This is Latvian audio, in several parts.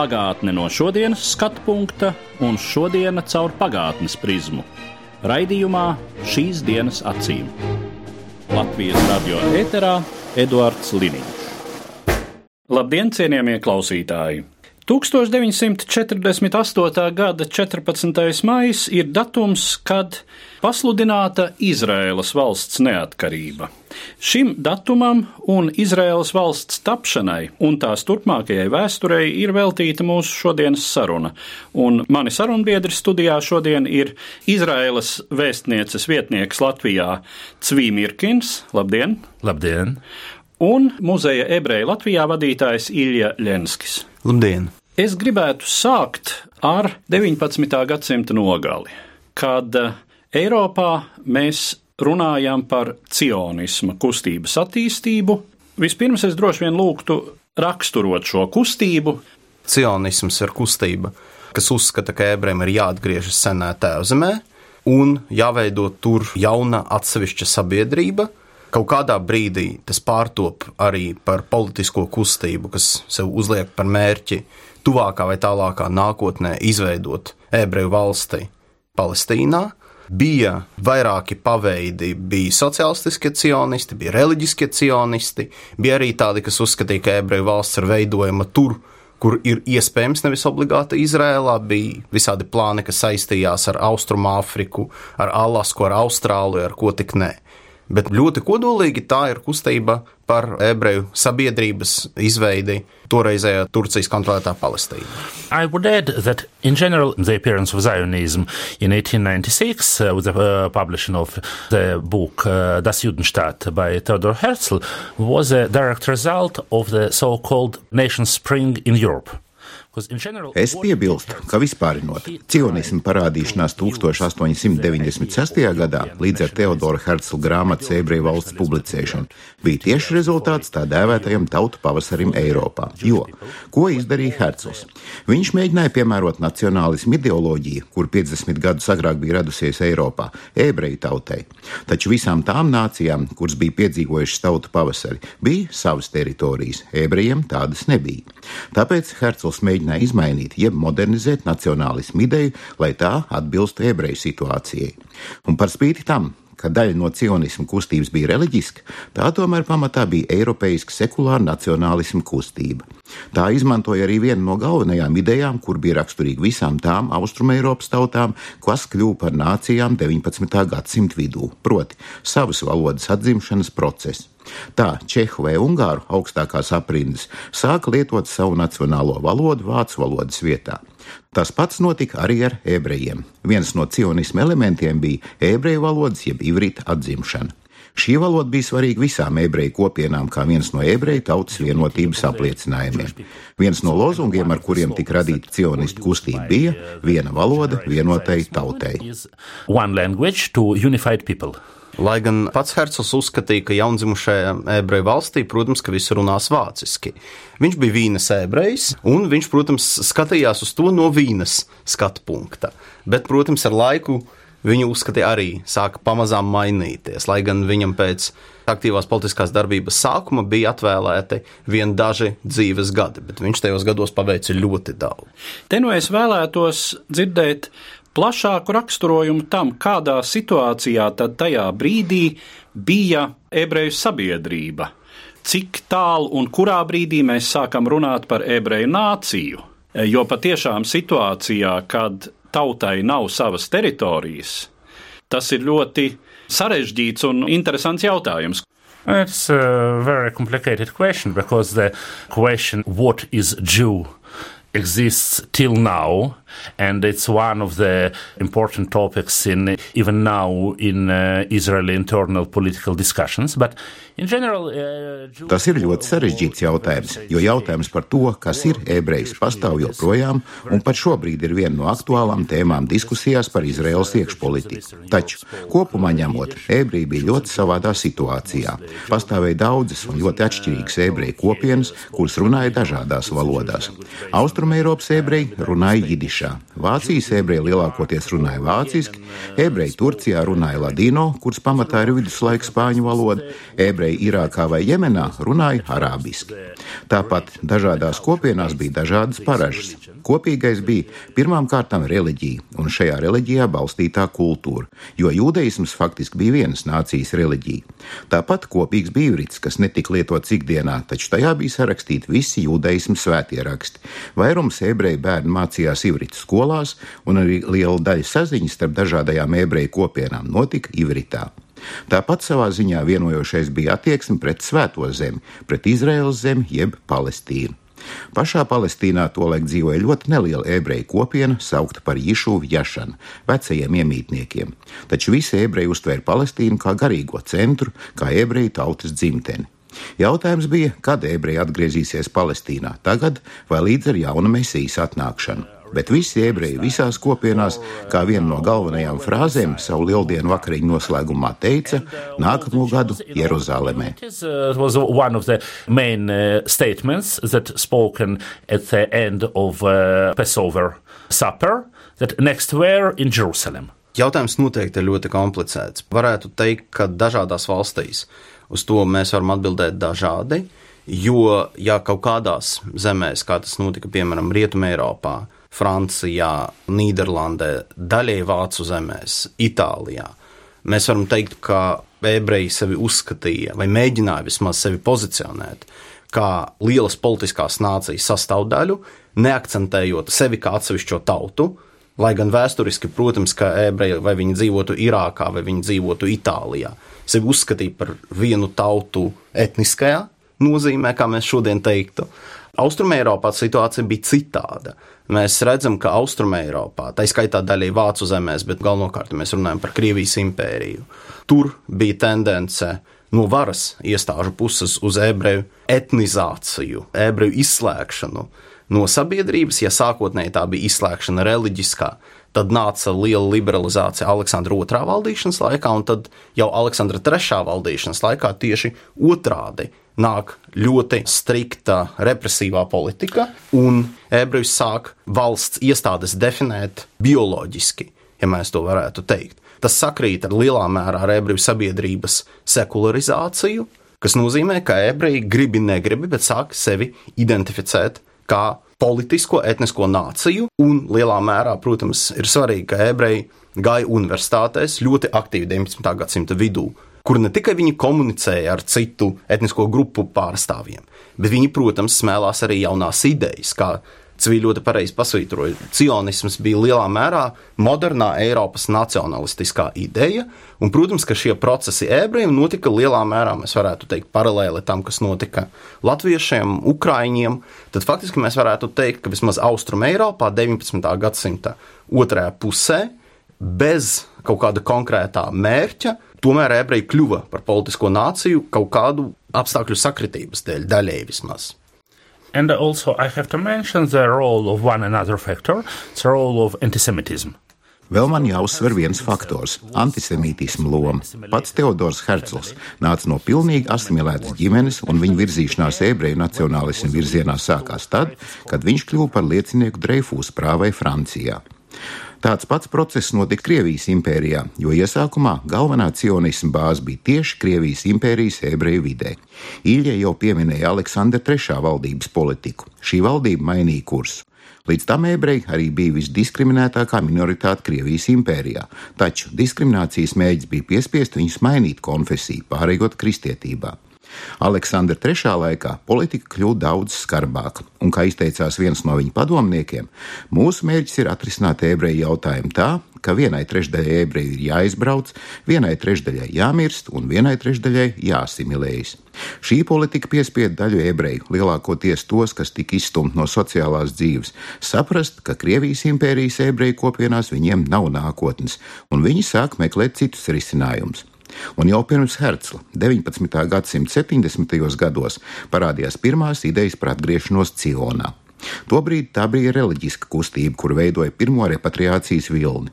Pagātne no šodienas skatu punkta un šodienas caur pagātnes prizmu. Raidījumā šīs dienas acīm. Latvijas radio eterā Eduards Liniņš. Labdien, cienījamie klausītāji! 1948. gada 14. maijs ir datums, kad pasludināta Izraēlas valsts neatkarība. Šim datumam un Izraēlas valsts tapšanai un tās turpmākajai vēsturei ir veltīta mūsu šodienas saruna. Un mani sarunbiedri studijā šodien ir Izraēlas vēstnieces vietnieks Latvijā Cvīmirkins. Labdien! Labdien! Un muzeja ebreju Latvijā vadītājs Ilja Lenskis. Labdien! Es gribētu sākt ar 19. gadsimta nogali, kad Eiropā mēs runājam par cionisma kustības attīstību. Vispirms es droši vien lūgtu raksturot šo kustību. Cionisms ir kustība, kas uzskata, ka ebrejiem ir jāatgriežas senā tēvzemē un jāveido tur jauna atsevišķa sabiedrība. Kaut kādā brīdī tas pārtop arī par politisko kustību, kas sev uzliek par mērķi tuvākā vai tālākā nākotnē izveidot ebreju valsti Palestīnā. Bija vairāki paveidi, bija sociālistiskie cionisti, bija reliģiskie cionisti, bija arī tādi, kas uzskatīja, ka ebreju valsts ir veidojama tur, kur ir iespējams nevis obligāti Izrēlā, bija visādi plāni, kas saistījās ar Austrumāfriku, ar Alasku, ar Austrāliju, ar ko tik ne. Bet ļoti kodolīgi tā ir kustība par ebreju sabiedrības izveidi toreizējā Turcijas kontrolētā Palestīnā. I would add that, in general, the appearance of Zionism in 1896, uh, with the uh, publishing of the book uh, Das Judenstaat by Theodor Herzl, was a direct result of the so called nation spring in Europe. Es piebilstu, ka vispārinot cionismu parādīšanās 1896. gadā līdz ar Teodora Herzla grāmatas ebreju valsts publicēšanu bija tieši rezultāts tā dēvētajam tautu pavasarim Eiropā. Jo, ko izdarīja Herzls? Viņš mēģināja piemērot nacionālismu ideoloģiju, kur 50 gadus agrāk bija radusies Eiropā, ebreju tautai. Taču visām tām nācijām, kuras bija piedzīvojušas tautu pavasari, bija savas teritorijas, ebrejiem tādas nebija. Tāpēc Herzls mēģināja mēģināja izmainīt, jeb modernizēt nacionālismu ideju, lai tā atbilstu ebreju situācijai. Un par spīti tam, ka daļa no cionismu kustības bija reliģiska, tā tomēr pamatā bija eiropeiska sekulāra nacionālisma kustība. Tā izmantoja arī vienu no galvenajām idejām, kur bija raksturīga visām tām austrumēropas tautām, kas kļuva par nācijām 19. gadsimta vidū, proti, savas valodas atzimšanas procesu. Tā čehu vai ungāru augstākās aprindas sāka lietot savu nacionālo valodu vācu valodas vietā. Tas pats notika arī ar ebrejiem. Viens no cionisma elementiem bija ebreju valodas jeb ivrita atzimšana. Šī valoda bija svarīga visām ebreju kopienām, kā viens no ebreju tautas vienotības apliecinājumiem. Viens no lozungiem, ar kuriem tika radīta cionistu kustība, bija viena valoda vienotai tautai. Lai gan pats Hercogs uzskatīja, ka jaundzimušajā ebreju valstī, protams, ka visi runās vāciski. Viņš bija vīnas ebrejs, un viņš, protams, skatījās uz to no vīnas skatu punkta. Bet, protams, ar laiku viņa uzskatīja arī sāka pamazām mainīties, lai gan viņam pēc aktīvās politiskās darbības sākuma bija atvēlēti vien daži dzīves gadi, bet viņš tajos gados paveica ļoti daudz. Te nu es vēlētos dzirdēt plašāku raksturojumu tam, kādā situācijā tad tajā brīdī bija ebreju sabiedrība. Cik tālu un kurā brīdī mēs sākam runāt par ebreju nāciju? Jo patiešām situācijā, kad tautai nav savas teritorijas, tas ir ļoti sarežģīts un interesants jautājums. It's a very complicated question because the question, what is Jew, exists till now And it's one of the important topics in even now in uh, Israeli internal political discussions. But in general, uh, Tas ir ļoti sarežģīts jautājums, jo jautājums par to, kas ir ebrejs, pastāv joprojām, un pat šobrīd ir viena no aktuālām tēmām diskusijās par Izraels iekšpolitiku. Taču, kopumā ņemot, ebreji bija ļoti savādā situācijā. Pastāvēja daudzas un ļoti atšķirīgas ebreju kopienas, kuras runāja dažādās valodās. Austrumēropas ebreji runāja jidišā, Vācijas ebreji lielākoties runāja vāciski, ebreji Turcijā runāja ladino, kuras pamatā ir viduslaika spāņu valoda, ebreji Irākā vai Jemenā runāja arābiski. Tāpat dažādās kopienās bija dažādas paražas. Kopīgais bija pirmām kārtām reliģija, un šajā reliģijā balstītā kultūra, jo jūdeisms faktiski bija vienas nācijas reliģija. Tāpat kopīgs bija ivrits, kas netika lietots ikdienā, taču tajā bija sarakstīti visi jūdeismu svētie raksti. Vairums ebreju bērnu mācījās ivritu skolās, un arī liela daļa saziņas starp dažādajām ebreju kopienām notika ivritā. Tāpat savā ziņā vienojošais bija attieksme pret Svēto zemi, pret Izraēlas zemi jeb Palestīnu. Pašā Palestīnā tolaik dzīvoja ļoti neliela ebreju kopiena, saukta par Jišuvu Jašanu, vecajiem iemītniekiem, taču visi ebreji uztvēra Palestīnu kā garīgo centru, kā ebreju tautas dzimteni. Jautājums bija, kad ebreji atgriezīsies Palestīnā, tagad vai līdz ar jauna mesijas atnākšanu bet visi ebreji visās kopienās, kā viena no galvenajām frāzēm savu lieldienu vakariņu noslēgumā teica, nākamo gadu Jeruzalemē. Supper, that next were in Jerusalem. Jautājums noteikti ir ļoti komplicēts. Varētu teikt, ka dažādās valstīs uz to mēs varam atbildēt dažādi, jo, ja kaut kādās zemēs, kā tas notika piemēram Rietumē Eiropā, Francijā, Nīderlandē, daļai Vācu zemēs, Itālijā. Mēs varam teikt, ka ebreji sevi uzskatīja vai mēģināja vismaz sevi pozicionēt kā lielas politiskās nācijas sastāvdaļu, neakcentējot sevi kā atsevišķo tautu, lai gan vēsturiski, protams, ka ebreji vai viņi dzīvotu Irākā vai viņi dzīvotu Itālijā, sevi uzskatīja par vienu tautu etniskajā nozīmē, kā mēs šodien teiktu. Austrumēropā situācija bija citāda. Mēs redzam, ka Austrumēropā, tā skaitā daļai Vācu zemēs, bet galvenokārt mēs runājam par Krievijas impēriju, tur bija tendence no varas iestāžu puses uz ebreju etnizāciju, ebreju izslēgšanu no sabiedrības. Ja sākotnēji tā bija izslēgšana reliģiskā, tad nāca liela liberalizācija Aleksandra II valdīšanas laikā, un tad jau Aleksandra III valdīšanas laikā tieši otrādi nāk ļoti strikta represīvā politika, un ebrejus sāk valsts iestādes definēt bioloģiski, ja mēs to varētu teikt. Tas sakrīt ar lielā mērā ar ebreju sabiedrības sekularizāciju, kas nozīmē, ka ebreji gribi, negribi, bet sāk sevi identificēt kā politisko, etnisko nāciju, un lielā mērā, protams, ir svarīgi, ka ebreji gāja universitātēs ļoti aktīvi 19. gadsimta vidū kur ne tikai viņi komunicēja ar citu etnisko grupu pārstāvjiem, bet viņi, protams, smēlās arī jaunās idejas, kā Civili ļoti pareizi pasvītroja. Cionisms bija lielā mērā modernā Eiropas nacionalistiskā ideja, un, protams, ka šie procesi ebrejiem notika lielā mērā, mēs varētu teikt, paralēli tam, kas notika latviešiem, ukraiņiem. Tad faktiski mēs varētu teikt, ka vismaz Austrum Eiropā 19. gadsimta otrajā pusē bez kaut kāda konkrētā mērķa tomēr ebreji kļuva par politisko nāciju kaut kādu apstākļu sakritības dēļ, daļēji vismaz. And also, I have to mention the role of one another factor, the role of antisemitism. Vēl man jāuzsver viens faktors - antisemītisma loma. Pats Teodors Herzls nāca no pilnīgi asimilētas ģimenes, un viņa virzīšanās ebreju nacionālismu virzienā sākās tad, kad viņš kļuva par liecinieku Dreifūs prāvai Francijā. Tāds pats process notika Krievijas impērijā, jo iesākumā galvenā cionisma bāze bija tieši Krievijas impērijas ebreju vidē. Ilja jau pieminēja Aleksandra III valdības politiku. Šī valdība mainīja kursu. Līdz tam ebreji arī bija visdiskriminētākā minoritāte Krievijas impērijā, taču diskriminācijas mēģis bija piespiest viņus mainīt konfesiju, pārējot kristietībā. Aleksandra III laikā politika kļūst daudz skarbāka, un, kā izteicās viens no viņa padomniekiem, mūsu mērķis ir atrisināt ebreju jautājumu tā, ka vienai trešdaļai ebreju ir jāizbrauc, vienai trešdaļai jāmirst un vienai trešdaļai jāsimilējas. Šī politika piespieda daļu ebreju, lielākoties tos, kas tika izstumti no sociālās dzīves, saprast, ka Krievijas impērijas ebreju kopienās viņiem nav nākotnes, un viņi sāk meklēt citus risinājumus. Un jau pirms Hercla 19. gadsimta 70. gados parādījās pirmās idejas par atgriešanos Cionā. Tobrīd tā bija reliģiska kustība, kur veidoja pirmo repatriācijas vilni.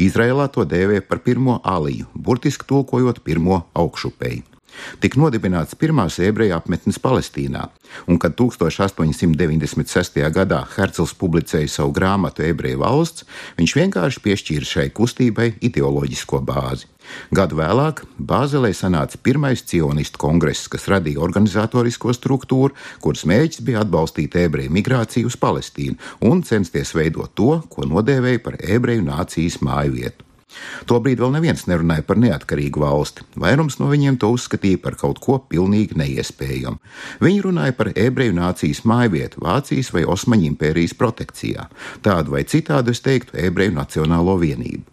Izrēlā to dēvē par pirmo aliju, burtiski tulkojot pirmo augšupeju. Tika nodibināts pirmās ebreju apmetnes Palestīnā, un kad 1896. gadā Hercels publicēja savu grāmatu Ebreju valsts, viņš vienkārši piešķīra šai kustībai ideoloģisko bāzi. Gadu vēlāk Bāzelē sanāca pirmais cionistu kongress, kas radīja organizatorisko struktūru, kuras mērķis bija atbalstīt ebreju migrāciju uz Palestīnu un censties veidot to, ko nodēvēja par ebreju nācijas māju vietu. Tobrīd vēl neviens nerunāja par neatkarīgu valsti. Vairums no viņiem to uzskatīja par kaut ko pilnīgi neiespējamu. Viņi runāja par ebreju nācijas mājvietu Vācijas vai Osmaņu impērijas protekcijā. Tādu vai citādu es teiktu ebreju nacionālo vienību.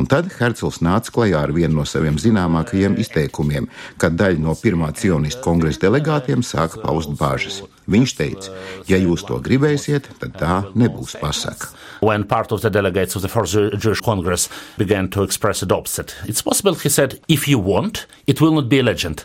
Un tad Hercels nāca klajā ar vienu no saviem zināmākajiem izteikumiem, kad daļa no pirmā cionistu kongresa delegātiem sāka paust bažas. Viņš teica, ja jūs to gribēsiet, tad tā nebūs pasaka. When part of the delegates of the First Jewish Congress began to express the opposite, it's possible, he said, if you want, it will not be a legend.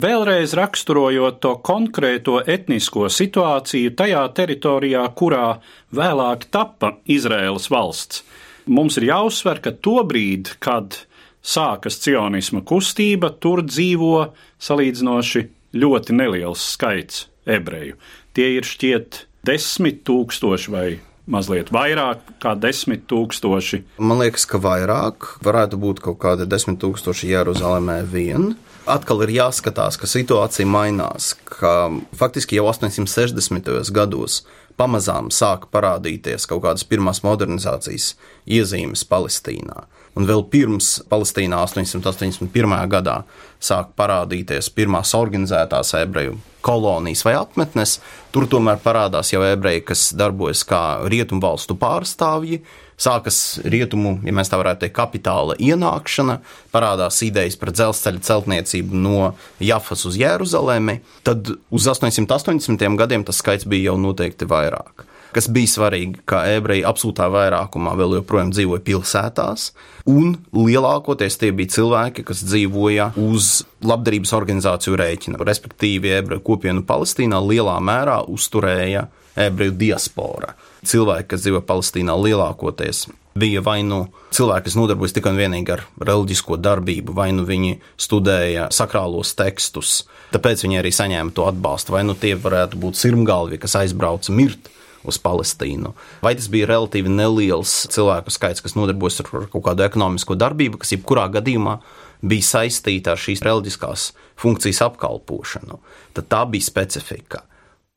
Vēlreiz raksturojot to konkrēto etnisko situāciju tajā teritorijā, kurā vēlāk tappa Izraēlas valsts mums ir jāuzsver, ka tobrīd, kad sākas cionisma kustība, tur dzīvo salīdzinoši ļoti neliels skaits ebreju. Tie ir šķiet desmit tūkstoši vai mazliet vairāk kā desmit tūkstoši. Man liekas, ka vairāk varētu būt kaut kādi desmit tūkstoši Jeruzalemē vien. Atkal ir jāskatās, ka situācija mainās, ka faktiski jau 860. gados pamazām sāka parādīties kaut kādas pirmās modernizācijas iezīmes Palestīnā. Un vēl pirms Palestīnā 881. gadā sāk parādīties pirmās organizētās ebreju kolonijas vai apmetnes. Tur tomēr parādās jau ebreji, kas darbojas kā rietumvalstu pārstāvji, sākas rietumu, ja mēs tā varētu teikt, kapitāla ienākšana, parādās idejas par dzelzceļa celtniecību no Jafas uz Jeruzalemi, tad uz 880. gadiem tas skaits bija jau noteikti vairāk. Kas bija svarīgi, ka ebreji absolūtā vairākumā vēl joprojām dzīvoja pilsētās, un lielākoties tie bija cilvēki, kas dzīvoja uz labdarības organizāciju rēķina. Respektīvi, ebreju kopienu Palestīnā lielā mērā uzturēja ebreju diaspora cilvēki, kas dzīvo Palestīnā, lielākoties bija vai nu cilvēki, kas nodarbojas tikai un vienīgi ar reliģisko darbību, vai nu viņi studēja sakrālos tekstus, tāpēc viņi arī saņēma to atbalstu, vai nu tie varētu būt sirmgalvi, kas aizbrauca mirt uz Palestīnu. Vai tas bija relatīvi neliels cilvēku skaits, kas nodarbojas ar kaut kādu ekonomisko darbību, kas jebkurā gadījumā bija saistīta ar šīs reliģiskās funkcijas apkalpošanu, tad tā bija specifika.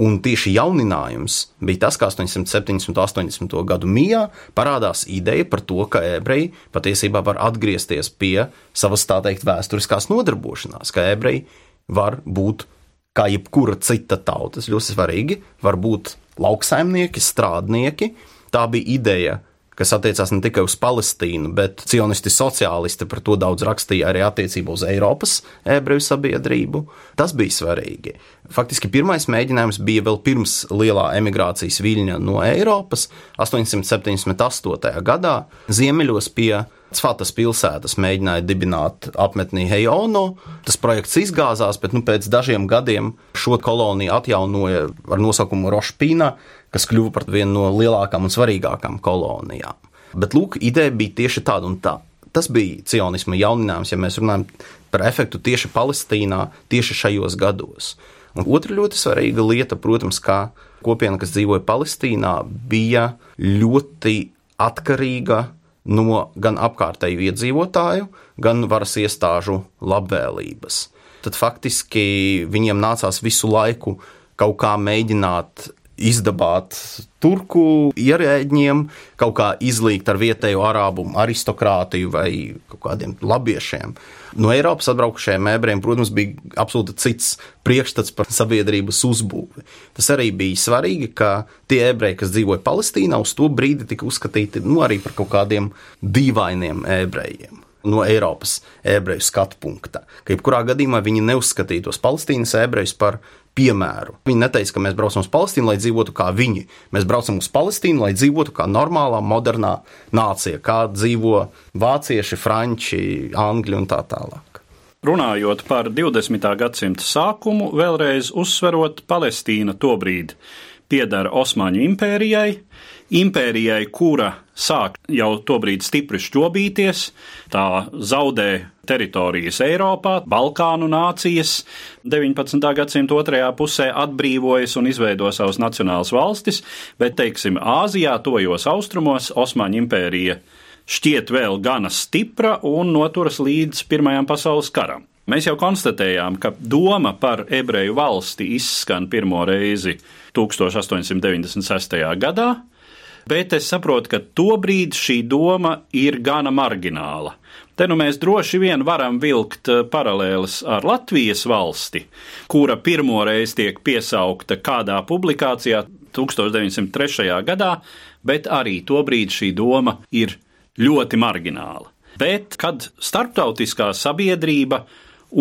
Un tieši jauninājums bija tas, ka 870. un 80. gadu mijā parādās ideja par to, ka ebreji patiesībā var atgriezties pie savas tā teikt vēsturiskās nodarbošanās, ka ebreji var būt kā jebkura cita tauta. Tas ļoti svarīgi. Var būt lauksaimnieki, strādnieki. Tā bija ideja kas attiecās ne tikai uz Palestīnu, bet cionisti sociālisti par to daudz rakstīja arī attiecībā uz Eiropas ebreju sabiedrību. Tas bija svarīgi. Faktiski pirmais mēģinājums bija vēl pirms lielā emigrācijas viļņa no Eiropas, 878. gadā, ziemeļos pie Cfatas pilsētas mēģināja dibināt apmetnī Hejono. Tas projekts izgāzās, bet nu, pēc dažiem gadiem šo koloniju atjaunoja ar nosaukumu Rošpīna, kas kļuva par vienu no lielākām un svarīgākām kolonijām. Bet lūk, ideja bija tieši tāda un tā. Tas bija cionisma jauninājums, ja mēs runājam par efektu tieši Palestīnā, tieši šajos gados. Un otra ļoti svarīga lieta, protams, kā kopiena, kas dzīvoja Palestīnā, bija ļoti atkarīga no gan apkārtēju iedzīvotāju, gan varas iestāžu labvēlības. Tad faktiski viņiem nācās visu laiku kaut kā mēģināt izdabāt turku ierēģiem, kaut kā izlīgt ar vietējo arābu aristokrātiju vai kaut kādiem labiešiem. No Eiropas atbraukušajiem ebrejiem, protams, bija absolūti cits priekšstats par sabiedrības uzbūvi. Tas arī bija svarīgi, ka tie ebreji, kas dzīvoja Palestīnā, uz to brīdi tika uzskatīti nu, arī par kaut kādiem dīvainiem ebrejiem no Eiropas ebreju skatu punkta. Ka jebkurā gadījumā viņi neuzskatīja tos Palestīnas ebrejus par piemēru. Viņi neteica, ka mēs braucam uz Palestīnu, lai dzīvotu kā viņi. Mēs braucam uz Palestīnu, lai dzīvotu kā normālā, modernā nācija, kā dzīvo vācieši, franči, angļi un tā tālāk. Runājot par 20. gadsimta sākumu, vēlreiz uzsverot, Palestīna tobrīd piedara Osmaņu impērijai, impērijai, kura sāk jau tobrīd stipri šķobīties, tā zaudē teritorijas Eiropā, Balkānu nācijas 19. gadsimta otrajā pusē atbrīvojas un izveido savas nacionālas valstis, bet, teiksim, Āzijā, tojos austrumos, Osmaņu impērija šķiet vēl gana stipra un noturas līdz Pirmajam pasaules karam. Mēs jau konstatējām, ka doma par ebreju valsti izskan pirmo reizi 1896. gadā, bet es saprotu, ka tobrīd šī doma ir gana margināla. Te nu mēs droši vien varam vilkt eh, paralēlis ar Latvijas valsti, kura pirmoreiz tiek piesaukta kādā publikācijā 1903. gadā, bet arī tobrīd šī doma ir ļoti margināla. Bet, kad starptautiskā sabiedrība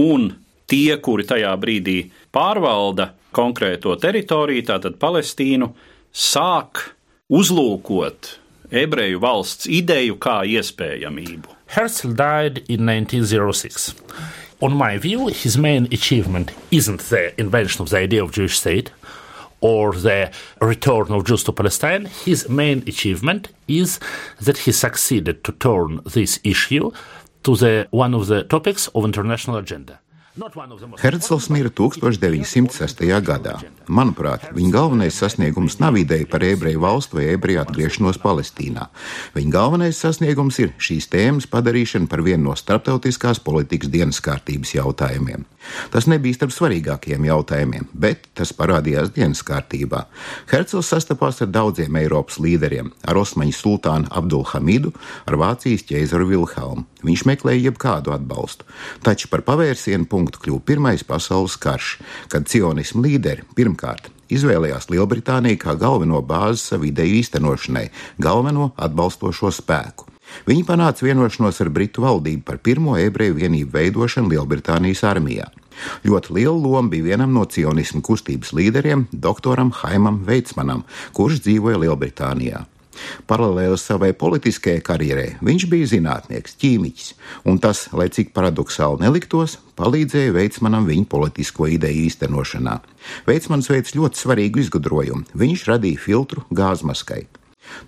un tie, kuri tajā brīdī pārvalda konkrēto teritoriju, tātad Palestīnu, sāk uzlūkot ebreju valsts ideju kā iespējamību. Herzl died in 1906. On my view, his main achievement isn't the invention of the idea of Jewish state or the return of Jews to Palestine. His main achievement is that he succeeded to turn this issue to the one of the topics of international agenda. Herzls mira 1906. gadā. Manuprāt, viņa galvenais sasniegums nav ideja par ebreju valstu vai ebreju atgriešanos Palestīnā. Viņa galvenais sasniegums ir šīs tēmas padarīšana par vienu no starptautiskās politikas dienas kārtības jautājumiem. Tas nebija starp svarīgākajiem jautājumiem, bet tas parādījās dienas kārtībā. Herzls sastapās ar daudziem Eiropas līderiem, ar Osmaņu sultānu Abdulhamidu, ar Vācijas ķēzaru Vilhelmu. Viņš meklēja jebkādu atbalstu, taču par pavērsienu punktu kļuva Pirmais pasaules karš, kad cionismu līderi pirmkārt izvēlējās Lielbritāniju kā galveno bāzi savu ideju īstenošanai, galveno atbalstošo spēku. Viņi panāca vienošanos ar Britu valdību par pirmo ebreju vienību veidošanu Lielbritānijas armijā. Ļoti liela loma bija vienam no cionismu kustības līderiem, doktoram Haimam Veitsmanam, kurš dzīvoja Lielbritānijā. Paralēli savai politiskajai karjerai viņš bija zinātnieks, ķīmiķis, un tas, lai cik paradoxāli neliktos, palīdzēja Veitsmanam viņa politisko ideju īstenošanā. Veitsmans veids ļoti svarīgu izgudrojumu. Viņš radīja filtru gāzmaskai.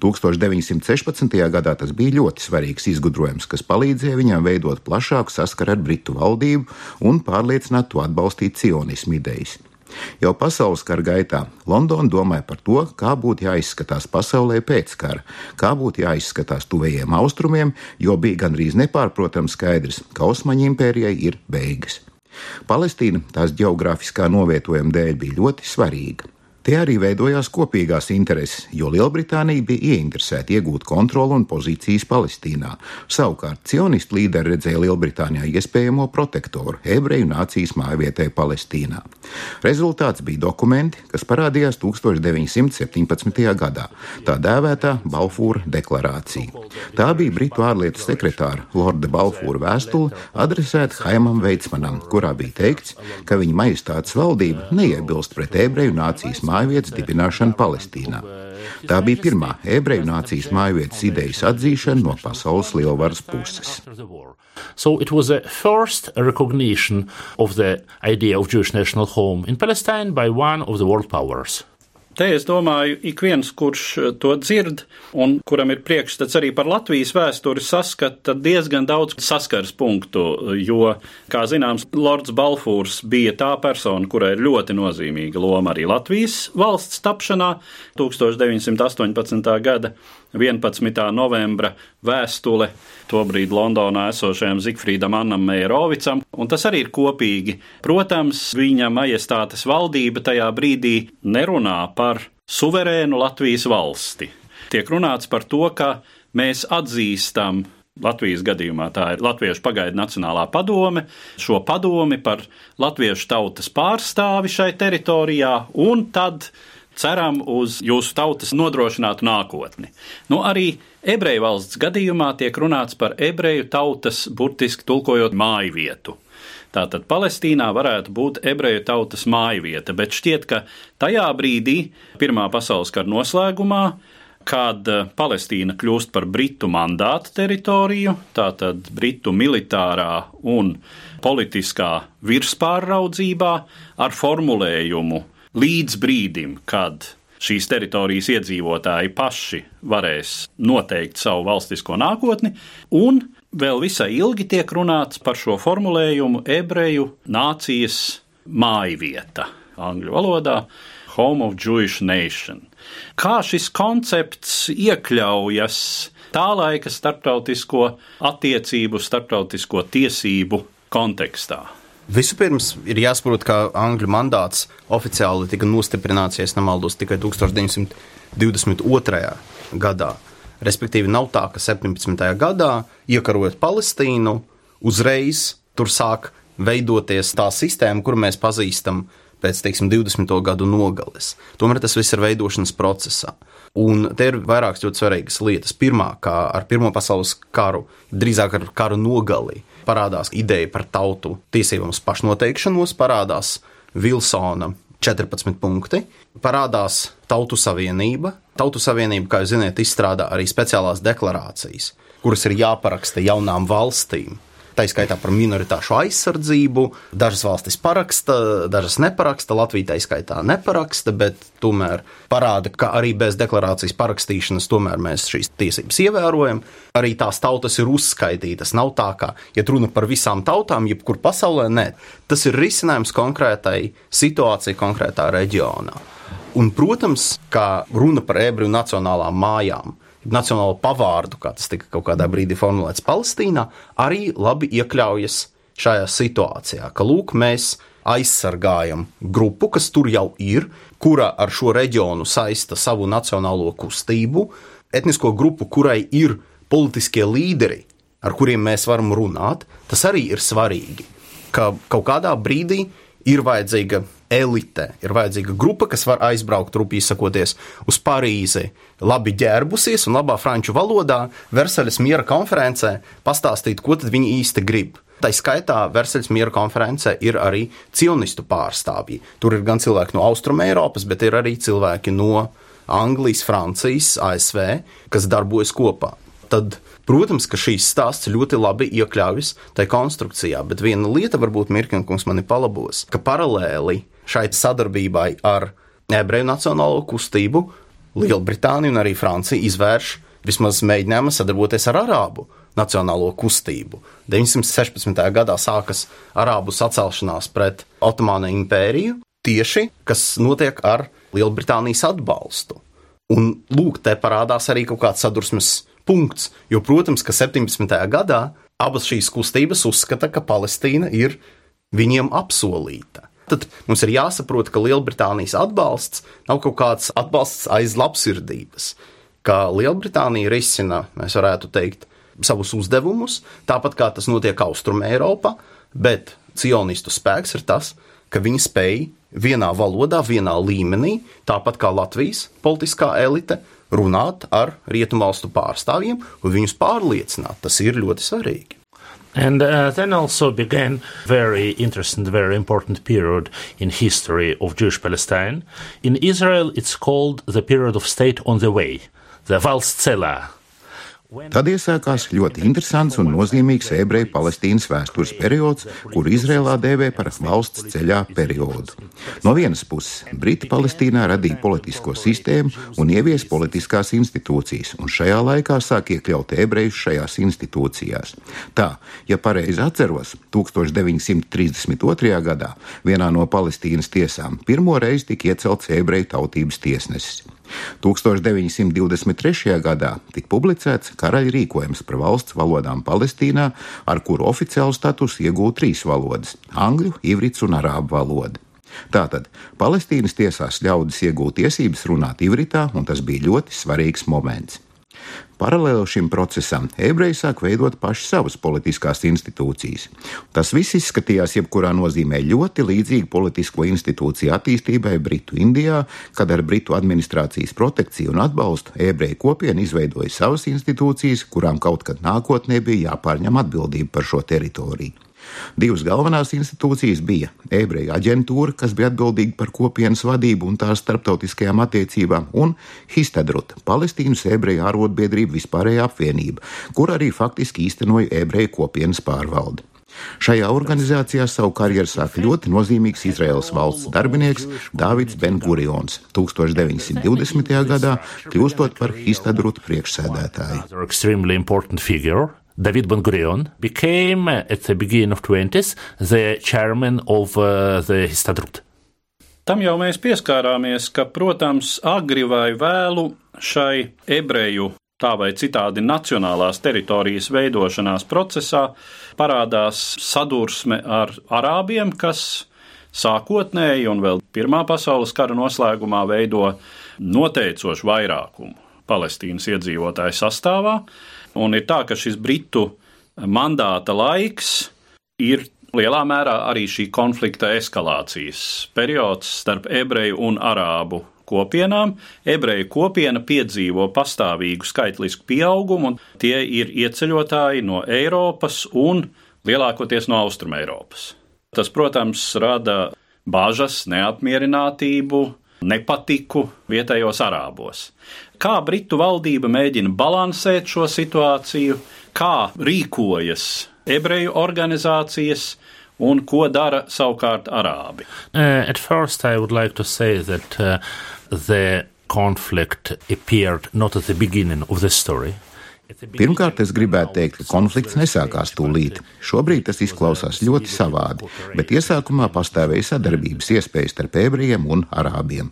1916. gadā tas bija ļoti svarīgs izgudrojums, kas palīdzēja viņam veidot plašāku saskaru ar Britu valdību un pārliecināt to atbalstīt sionismu idejas. Jau pasaules kara gaitā Londona domāja par to, kā būtu jāizskatās pasaulē pēc kara, kā būtu jāizskatās tuvējiem austrumiem, jo bija gandrīz nepārprotams skaidrs, ka Osmaņu impērijai ir beigas. Palestīna tās geogrāfiskā novietojuma dēļ bija ļoti svarīga. Te arī veidojās kopīgās intereses, jo Lielbritānija bija ieinteresēta iegūt kontroli un pozīcijas Palestīnā. Savukārt cionistu līderi redzēja Lielbritānijā iespējamo protektoru ebreju nācijas mājvietē Palestīnā. Rezultāts bija dokumenti, kas parādījās 1917. gadā, tā dēvētā Balfūra deklarācija. Tā bija Britu ārlietu sekretāra Lorda Balfūra vēstule adresēta Haimam Veitsmanam, kurā bija teikts, ka viņa majestātes valdība neiebilst pret ebreju nācijas mājvietē mājvietas dibināšanu Palestīnā. Tā bija pirmā ebreju nācijas mājvietas idejas atzīšana no pasaules lielvaras puses. So it was the first recognition of the idea of Jewish national home in Palestine by one of the world powers. Te es domāju, ik viens, kurš eh, to dzird un kuram ir priekšstats arī par Latvijas vēsturi, saskata diezgan daudz saskars punktu, jo, kā zināms, Lords Balfūrs bija tā persona, kurai ir ļoti nozīmīga loma arī Latvijas valsts tapšanā 1918. gada 11. novembra vēstule tobrīd Londonā esošajam Zigfrīdam Annam Meirovicam, un tas arī ir kopīgi. Protams, viņa majestātes valdība tajā brīdī nerunā par suverēnu Latvijas valsti. Tiek runāts par to, ka mēs atzīstam Latvijas gadījumā tā ir Latviešu pagaidu Nacionālā padome, šo padomi par latviešu tautas pārstāvi šai teritorijā, un tad ceram uz jūsu tautas nodrošinātu nākotni. Nu, arī ebreju valsts gadījumā tiek runāts par ebreju tautas, burtiski tulkojot māju vietu. Tātad Palestīnā varētu būt ebreju tautas māju vieta, bet šķiet, ka tajā brīdī, Pirmā pasaules kara noslēgumā, kad eh, Palestīna kļūst par Britu mandātu teritoriju, tātad Britu militārā un politiskā virspārraudzībā ar formulējumu līdz brīdim, kad šīs teritorijas iedzīvotāji paši varēs noteikt savu valstisko nākotni, un vēl visai ilgi tiek runāts par šo formulējumu ebreju nācijas mājvieta angļu valodā Home of Jewish Nation. Kā šis koncepts iekļaujas tā laika starptautisko attiecību, starptautisko tiesību kontekstā? Vispirms ir jāsaprot, ka Angļu mandāts oficiāli tika nostiprināts, ja nemaldos, tikai 1922. gadā. Respektīvi, nav tā, ka 17. gadā, iekarojot Palestīnu, uzreiz tur sāk veidoties tā sistēma, kuru mēs pazīstam pēc teiksim, 20. gadu nogales. Tomēr tas viss ir veidošanas procesā. Un te ir vairākas ļoti svarīgas lietas. Pirmā, kā ar Pirmo pasaules karu, drīzāk ar karu nogali, parādās ideja par tautu tiesībām uz pašnoteikšanos, parādās Vilsona 14 punkti, parādās Tautu Savienība. Tautu Savienība, kā jūs zināt, izstrādā arī speciālās deklarācijas, kuras ir jāparaksta jaunām valstīm tā izskaitā par minoritāšu aizsardzību. Dažas valstis paraksta, dažas neparaksta, Latvija tā izskaitā neparaksta, bet tomēr parāda, ka arī bez deklarācijas parakstīšanas mēs šīs tiesības ievērojam. Arī tās tautas ir uzskaitītas. Nav tā, ka, ja runa par visām tautām, jebkur pasaulē, nē, tas ir risinājums konkrētai situācijai konkrētā reģionā. Un, protams, kā runa par ebreju nacionālām mājām, nacionālo pavārdu, kā tas tika kaut kādā brīdī formulēts Palestīnā, arī labi iekļaujas šajā situācijā, ka lūk, mēs aizsargājam grupu, kas tur jau ir, kura ar šo reģionu saista savu nacionālo kustību, etnisko grupu, kurai ir politiskie līderi, ar kuriem mēs varam runāt, tas arī ir svarīgi. Ka kaut kādā brīdī ir vajadzīga elite, ir vajadzīga grupa, kas var aizbraukt, rupīgi sakoties, uz Parīzi, labi ģērbusies un labā franču valodā Versaļas miera konferencē pastāstīt, ko viņi īsti grib. Tā skaitā Versaļas miera konferencē ir arī cionistu pārstāvji. Tur ir gan cilvēki no Austrumēropas, bet ir arī cilvēki no Anglijas, Francijas, ASV, kas darbojas kopā. Tad Protams, ka šīs stāsts ļoti labi iekļaujas tajā konstrukcijā, bet viena lieta, varbūt Mirkļņkungs mani palabos, ka paralēli šai sadarbībai ar ebreju nacionālo kustību Lielbritānija un arī Francija izvērš vismaz mēģinājumu sadarboties ar Arābu nacionālo kustību. 916. gadā sākas Arābu sacelšanās pret Otomānu impēriju, tieši kas notiek ar Lielbritānijas atbalstu. Un lūk, te parādās arī kaut kāds sadursmes punkts. Jo, protams, ka 17. gadā abas šīs kustības uzskata, ka Palestīna ir viņiem apsolīta. Tad mums ir jāsaprot, ka Lielbritānijas atbalsts nav kaut kāds atbalsts aiz labsirdības, ka Lielbritānija risina, mēs varētu teikt, savus uzdevumus, tāpat kā tas notiek Austrumē Eiropā, bet cionistu spēks ir tas, ka viņi spēj vienā valodā, vienā līmenī, tāpat kā Latvijas politiskā elite, runāt ar rietumvalstu pārstāvjiem un viņus pārliecināt. Tas ir ļoti svarīgi. And uh, then also began very interesting, very important period in history of Jewish Palestine. In Israel, it's called the period of state on the way, the Valstsela. Tad iesākās ļoti interesants un nozīmīgs ebreju Palestīnas vēstures periods, kuru Izrēlā dēvē par valsts ceļā periodu. No vienas puses, Briti Palestīnā radīja politisko sistēmu un ievies politiskās institūcijas, un šajā laikā sāk iekļaut ebrejus šajās institūcijās. Tā, ja pareizi atceros, 1932. gadā vienā no Palestīnas tiesām pirmo reizi tika iecelts ebreju tautības tiesnesis. 1923. gadā tika publicēts karaļa rīkojums par valsts valodām Palestīnā, ar kuru oficiālu statusu iegūta trīs valodas - angļu, ivrits un arābu valoda. Tātad Palestīnas tiesās ļaudis iegūt tiesības runāt ivritā, un tas bija ļoti svarīgs moments. Paralēli šim procesam ebreji sāk veidot paši savas politiskās institūcijas. Tas viss izskatījās jebkurā nozīmē ļoti līdzīgi politisko institūciju attīstībai Britu Indijā, kad ar Britu administrācijas protekciju un atbalstu ebreju kopiena izveidoja savas institūcijas, kurām kaut kad nākotnē bija jāpārņem atbildība par šo teritoriju. Divas galvenās institūcijas bija ebreju aģentūra, kas bija atbildīga par kopienas vadību un tās starptautiskajām attiecībām, un Histadrut, Palestīnas ebreju ārotbiedrība vispārējā apvienība, kur arī faktiski īstenoja ebreju kopienas pārvaldi. Šajā organizācijā savu karjeru sāka ļoti nozīmīgs Izraels valsts darbinieks Dāvids Ben-Gurions 1920. gadā, kļūstot par Histadrut priekšsēdētāju. David Ben Gurion became, at the beginning of 20s, the chairman of uh, the Histadrut. Tam jau mēs pieskārāmies, ka, protams, agri vai vēlu šai ebreju tā vai citādi nacionālās teritorijas veidošanās procesā parādās sadursme ar arābiem, kas sākotnēji un vēl Pirmā pasaules kara noslēgumā veido noteicošu vairākumu Palestīnas iedzīvotāju sastāvā. Un ir tā, ka šis britu mandāta laiks ir lielā mērā arī šī konflikta eskalācijas periods starp ebreju un arābu kopienām. Ebreju kopiena piedzīvo pastāvīgu skaitlisku pieaugumu, un tie ir ieceļotāji no Eiropas un lielākoties no Austrumēropas. Tas, protams, rada bažas, neapmierinātību, nepatiku vietējos arābos. Kā Britu valdība mēģina balansēt šo situāciju, kā rīkojas ebreju organizācijas, un ko dara savukārt arābi? Uh, at first, I would like to say that uh, the conflict appeared not at the beginning of the story. Pirmkārt, es gribētu teikt, ka konflikts nesākās tūlīt. Šobrīd tas izklausās ļoti savādi, bet iesākumā pastāvēja sadarbības iespējas starp ebrejiem un arābiem.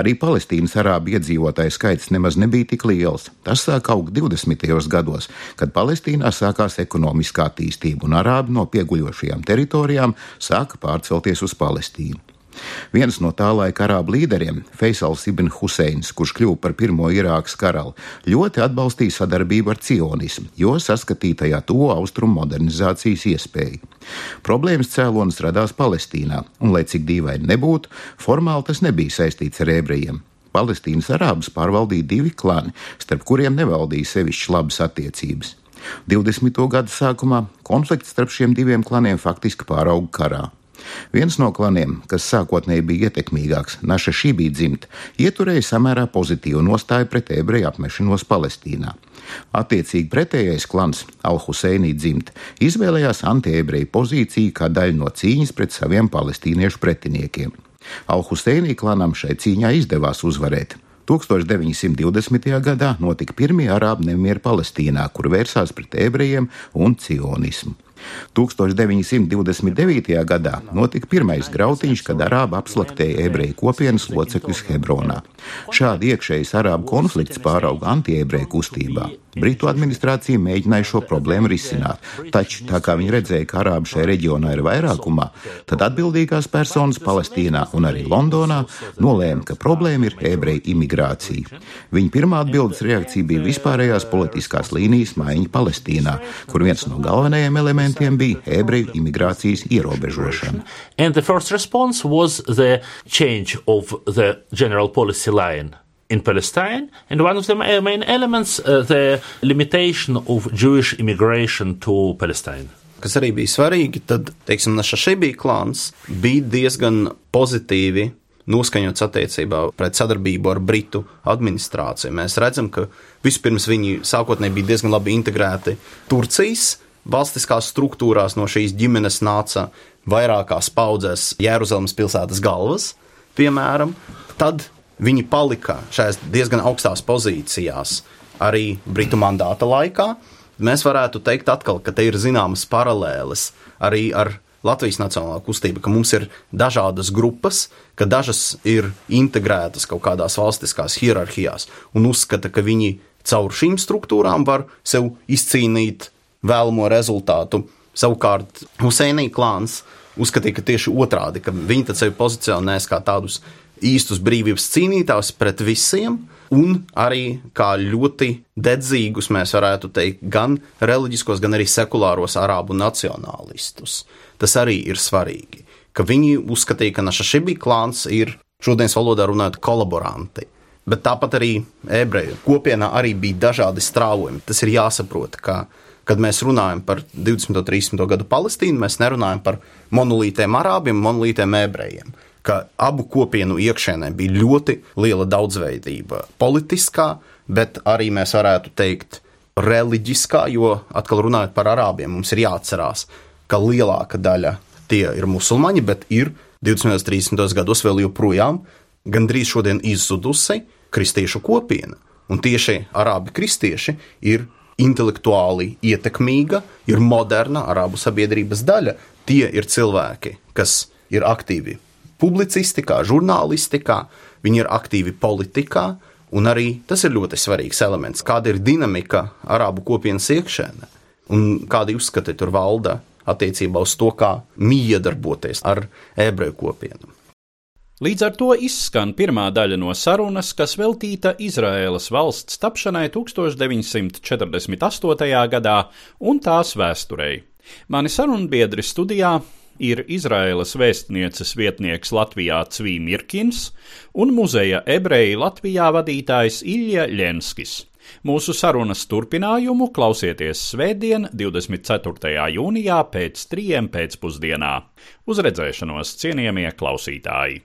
Arī Palestīnas arābu iedzīvotāju skaits nemaz nebija tik liels. Tas sāk augt 20. gados, kad Palestīnā sākās ekonomiskā attīstība un arābi no pieguļošajām teritorijām sāka pārcelties uz Palestīnu. Viens no tā laika arābu līderiem, Feisals Ibn Huseins, kurš kļuva par pirmo Irākas karalu, ļoti atbalstīja sadarbību ar cionismu, jo saskatīja tajā to austrumu modernizācijas iespēju. Problēmas cēlonis radās Palestīnā, un, lai cik dīvaini nebūtu, formāli tas nebija saistīts ar ebrejiem. Palestīnas arābus pārvaldīja divi klani, starp kuriem nevaldīja sevišķi labas attiecības. 20. gada sākumā konflikts starp šiem diviem klaniem faktiski pārauga karā. Viens no klaniem, kas sākotnēji bija ietekmīgāks, Naša šī bija dzimta, ieturēja samērā pozitīvu nostāju pret ebreju apmešanos Palestīnā. Attiecīgi pretējais klans, Al-Huseinī dzimta, izvēlējās antiebreju pozīciju kā daļu no cīņas pret saviem palestīniešu pretiniekiem. Al-Huseinī klanam šai cīņā izdevās uzvarēt. 1920. gadā notika pirmie arābu nemieri Palestīnā, kur vērsās pret ebrejiem un cionismu. 1929. gadā notika pirmais grautiņš, kad arābi apslaktēja ebreju kopienas locekļus Hebronā. Šādi iekšējs arābu konflikts pārauga antiebreju kustībā. Britu administrācija mēģināja šo problēmu risināt, taču tā kā viņi redzēja, ka arābi šajā reģionā ir vairākumā, tad atbildīgās personas Palestīnā un arī Londonā nolēma, ka problēma ir ebreju imigrācija. Viņa pirmā atbildes reakcija bija vispārējās politiskās līnijas maiņa Palestīnā, kur viens no galvenajiem elementiem bija ebreju imigrācijas ierobežošana. And the first response was the change of the general policy line in Palestine, and one of the main elements, uh, the limitation of Jewish immigration to Palestine. Kas arī bija svarīgi, tad, teiksim, Našašibī klāns bija diezgan pozitīvi noskaņots attiecībā pret sadarbību ar Britu administrāciju. Mēs redzam, ka vispirms viņi sākotnēji bija diezgan labi integrēti Turcijas valstiskās struktūrās, no šīs ģimenes nāca vairākās paudzēs Jeruzalemes pilsētas galvas, piemēram. Tad Viņi palika šajās diezgan augstās pozīcijās arī Britu mandāta laikā. Mēs varētu teikt, atkal, ka te ir zināmas paralēles arī ar Latvijas Nacionālā kustība, ka mums ir dažādas grupas, ka dažas ir integrētas kaut kādās valstiskās hierarhijās un uzskata, ka viņi caur šīm struktūrām var sev izcīnīt vēlamo rezultātu. Savukārt Huseinī klāns uzskatīja, ka tieši otrādi, ka viņi sevi pozicionēs kā tādus īstus brīvības cīnītājus pret visiem, un arī kā ļoti dedzīgus, mēs varētu teikt, gan reliģiskos, gan arī sekulāros arābu nacionālistus. Tas arī ir svarīgi, ka viņi uzskatīja, ka Našašibī klāns ir šodienas valodā runājot kolaboranti. Bet tāpat arī ebreju kopienā arī bija dažādi strāvojumi. Tas ir jāsaprot, ka, kad mēs runājam par 20. un 30. gadu Palestīnu, mēs nerunājam par monolītiem arābiem, monolītiem ebrejiem ka abu kopienu iekšēnē bija ļoti liela daudzveidība. Politiskā, bet arī mēs varētu teikt, reliģiskā, jo atkal runājot par arābiem, mums ir jāatcerās, ka lielāka daļa tie ir musulmaņi, bet ir 20. un 30. gados vēl joprojām gandrīz izzudusi kristiešu kopiena. Un tieši arābi kristieši ir intelektuāli ietekmīga, ir moderna arābu sabiedrības daļa. Tie ir cilvēki, kas ir aktīvi publicistikā, žurnālistikā, viņi ir aktīvi politikā, un arī tas ir ļoti svarīgs elements, kāda ir dinamika arābu kopienas iekšēnē, un kādi uzskati tur valda attiecībā uz to, kā miedarboties ar ebreju kopienu. Līdz ar to izskan pirmā daļa no sarunas, kas veltīta Izraēlas valsts tapšanai 1948. gadā un tās vēsturei. Mani sarunbiedri studijā ir Izraēlas vēstnieces vietnieks Latvijā Cvīmirkins un muzeja ebreji Latvijā vadītājs Ilja Ļenskis. Mūsu sarunas turpinājumu klausieties Svētdien, 24. jūnijā pēc trijiem pēcpusdienā. Uz redzēšanos, cienījamie klausītāji!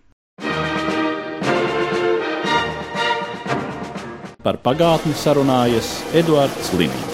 Par pagātni sarunājas Eduards Līniju.